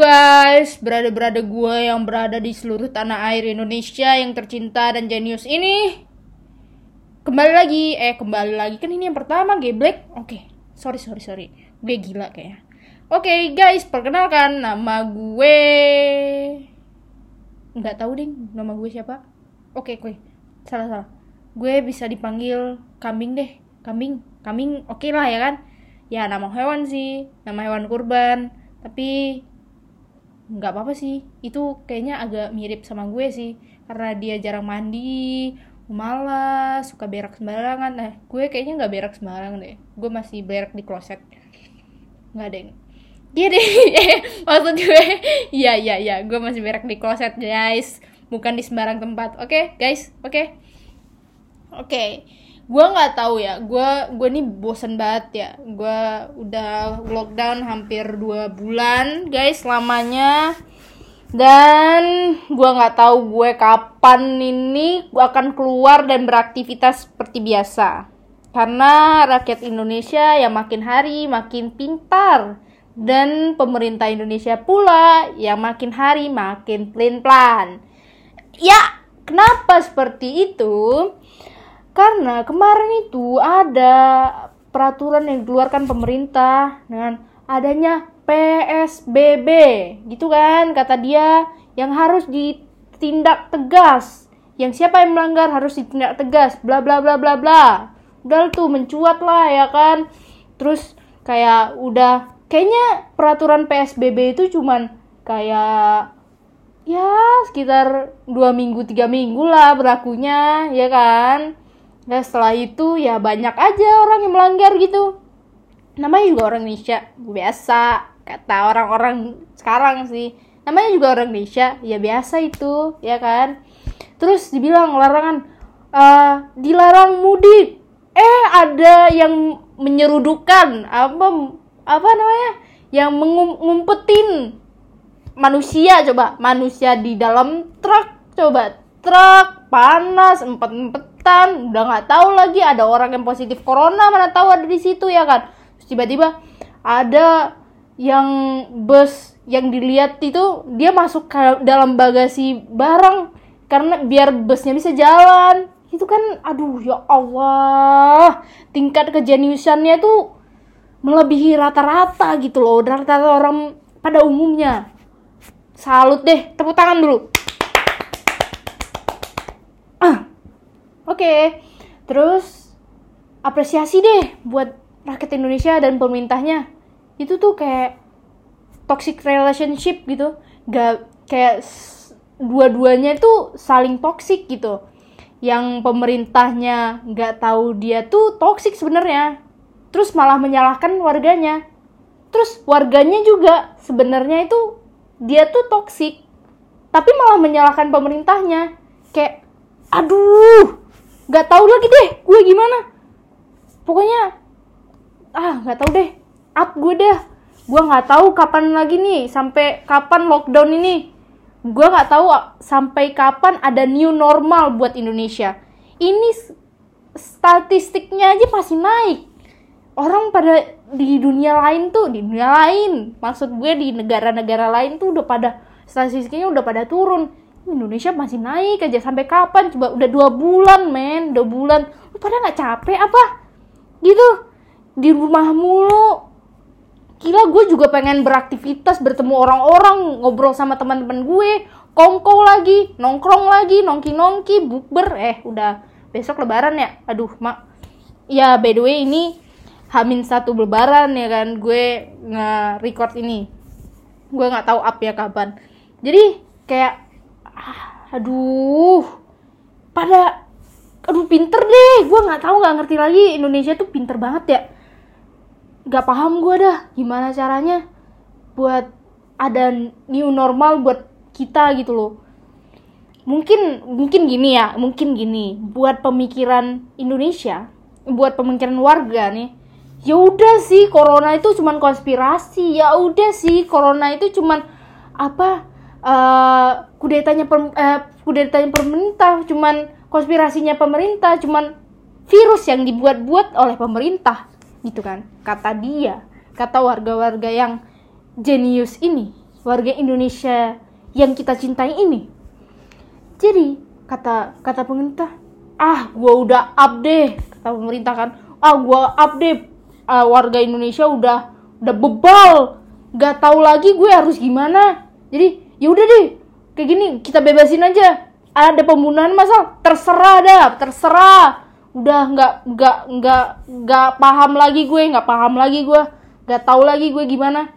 guys, berada-berada gue yang berada di seluruh tanah air Indonesia yang tercinta dan jenius ini. Kembali lagi, eh kembali lagi, kan ini yang pertama geblek Oke, sorry sorry sorry, gue gila kayaknya. Oke guys, perkenalkan nama gue Nggak tahu deh nama gue siapa? Oke, oke, salah salah. Gue bisa dipanggil kambing deh, kambing, kambing oke lah ya kan? Ya nama hewan sih, nama hewan kurban. Tapi nggak apa-apa sih. Itu kayaknya agak mirip sama gue sih. Karena dia jarang mandi malas suka berak sembarangan. Nah gue kayaknya nggak berak sembarangan deh. Gue masih berak di kloset. Nggak deh. Dia deh. Maksud gue iya iya iya. Gue masih berak di kloset guys. Bukan di sembarang tempat. Oke okay, guys. Oke. Okay? oke. okay gue nggak tahu ya. Gue gue nih bosen banget ya. Gue udah lockdown hampir dua bulan guys lamanya. Dan gue nggak tahu gue kapan ini gue akan keluar dan beraktivitas seperti biasa. Karena rakyat Indonesia yang makin hari makin pintar. Dan pemerintah Indonesia pula yang makin hari makin plan-plan ya kenapa seperti itu karena kemarin itu ada peraturan yang dikeluarkan pemerintah dengan adanya PSBB, gitu kan kata dia yang harus ditindak tegas. Yang siapa yang melanggar harus ditindak tegas, bla bla bla bla bla. Udah tuh mencuat lah ya kan. Terus kayak udah kayaknya peraturan PSBB itu cuman kayak ya sekitar dua minggu tiga minggu lah berlakunya ya kan Nah setelah itu ya banyak aja orang yang melanggar gitu. Namanya juga orang Indonesia, biasa. Kata orang-orang sekarang sih. Namanya juga orang Indonesia, ya biasa itu, ya kan. Terus dibilang larangan, uh, dilarang mudik. Eh ada yang menyerudukan apa apa namanya? Yang mengumpetin manusia coba manusia di dalam truk coba truk panas empat empat hutan udah nggak tahu lagi ada orang yang positif corona mana tahu ada di situ ya kan? Tiba-tiba ada yang bus yang dilihat itu dia masuk ke dalam bagasi barang karena biar busnya bisa jalan. Itu kan aduh ya Allah. Tingkat kejeniusannya tuh melebihi rata-rata gitu loh. Rata-rata orang pada umumnya. Salut deh tepuk tangan dulu Oke, terus apresiasi deh buat rakyat Indonesia dan pemerintahnya. Itu tuh kayak toxic relationship gitu. Gak kayak dua-duanya itu saling toxic gitu. Yang pemerintahnya nggak tahu dia tuh toxic sebenarnya. Terus malah menyalahkan warganya. Terus warganya juga sebenarnya itu dia tuh toxic. Tapi malah menyalahkan pemerintahnya. Kayak aduh nggak tahu lagi deh gue gimana. Pokoknya ah nggak tahu deh. Up gue deh. Gue nggak tahu kapan lagi nih sampai kapan lockdown ini. Gue nggak tahu sampai kapan ada new normal buat Indonesia. Ini statistiknya aja masih naik. Orang pada di dunia lain tuh di dunia lain. Maksud gue di negara-negara lain tuh udah pada statistiknya udah pada turun Indonesia masih naik aja. Sampai kapan? Coba udah dua bulan men. Dua bulan. Lu pada nggak capek apa? Gitu. Di rumah mulu. Gila gue juga pengen beraktivitas bertemu orang-orang ngobrol sama teman-teman gue. Kongko lagi nongkrong lagi nongki nongki bukber. Eh udah. Besok lebaran ya? Aduh mak. Ya by the way ini hamin satu lebaran ya kan? Gue nge-record ini. Gue nggak tahu up ya kapan. Jadi kayak aduh. Pada aduh pinter deh. Gue nggak tahu nggak ngerti lagi. Indonesia tuh pinter banget ya. Nggak paham gue dah gimana caranya buat ada new normal buat kita gitu loh. Mungkin mungkin gini ya mungkin gini. Buat pemikiran Indonesia buat pemikiran warga nih ya udah sih corona itu cuman konspirasi. Ya udah sih corona itu cuman apa uh, kudetanya per, uh, kudetanya pemerintah cuman konspirasinya pemerintah cuman virus yang dibuat-buat oleh pemerintah gitu kan kata dia kata warga-warga yang jenius ini warga Indonesia yang kita cintai ini. Jadi kata kata pemerintah, ah gua udah up deh kata pemerintah kan, ah gua up deh Ah, warga Indonesia udah udah bebal, nggak tahu lagi gue harus gimana. Jadi ya udah deh kayak gini kita bebasin aja. Ada pembunuhan masal terserah dah terserah. Udah nggak nggak nggak nggak paham lagi gue nggak paham lagi gue. Nggak tahu lagi gue gimana.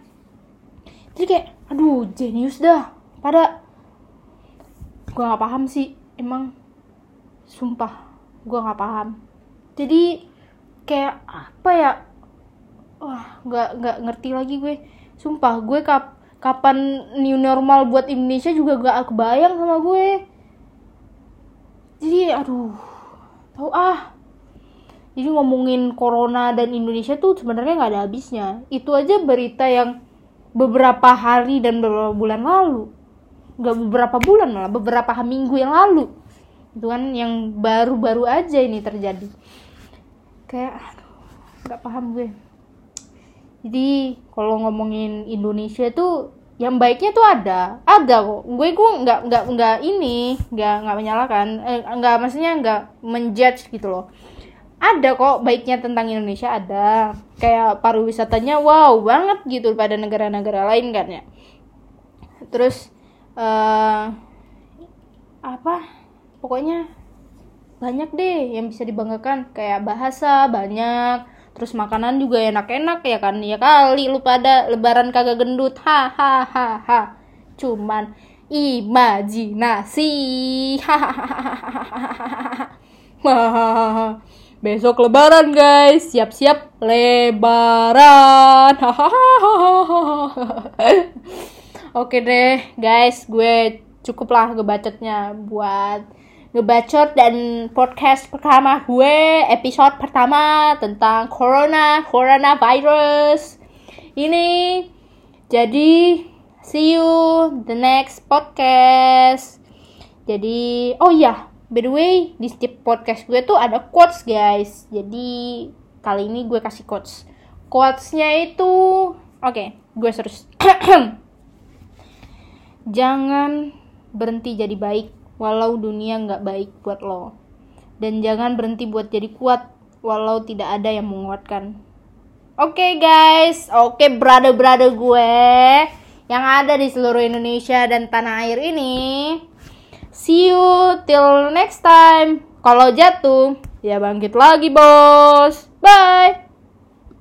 Jadi kayak aduh jenius dah. Pada gue nggak paham sih. Emang sumpah gue nggak paham. Jadi kayak apa ya? Wah nggak nggak ngerti lagi gue. Sumpah gue kap kapan new normal buat Indonesia juga gak kebayang sama gue. Jadi aduh tahu ah. Jadi ngomongin corona dan Indonesia tuh sebenarnya nggak ada habisnya. Itu aja berita yang beberapa hari dan beberapa bulan lalu. Nggak beberapa bulan malah beberapa minggu yang lalu. Itu kan yang baru-baru aja ini terjadi. Kayak nggak paham gue jadi kalau ngomongin Indonesia tuh yang baiknya tuh ada. Ada kok. Gue gue nggak nggak nggak ini nggak nggak menyalahkan. Eh, nggak maksudnya nggak menjudge gitu loh. Ada kok baiknya tentang Indonesia ada. Kayak pariwisatanya wow banget gitu pada negara-negara lain kan ya. Terus uh, apa? Pokoknya banyak deh yang bisa dibanggakan. Kayak bahasa banyak terus makanan juga enak-enak ya kan ya kali lu pada lebaran kagak gendut hahaha cuman imajinasi hahaha besok lebaran guys siap-siap lebaran oke deh guys gue cukup lah ngebacotnya buat ngebacot dan podcast pertama gue episode pertama tentang corona coronavirus. Ini jadi see you the next podcast. Jadi oh iya by the way di setiap podcast gue tuh ada quotes guys. Jadi kali ini gue kasih quotes. Quotesnya itu oke okay, gue terus jangan berhenti jadi baik walau dunia nggak baik buat lo dan jangan berhenti buat jadi kuat walau tidak ada yang menguatkan oke okay, guys oke okay, brother brother gue yang ada di seluruh Indonesia dan tanah air ini See you till next time. Kalau jatuh, ya bangkit lagi, bos. Bye.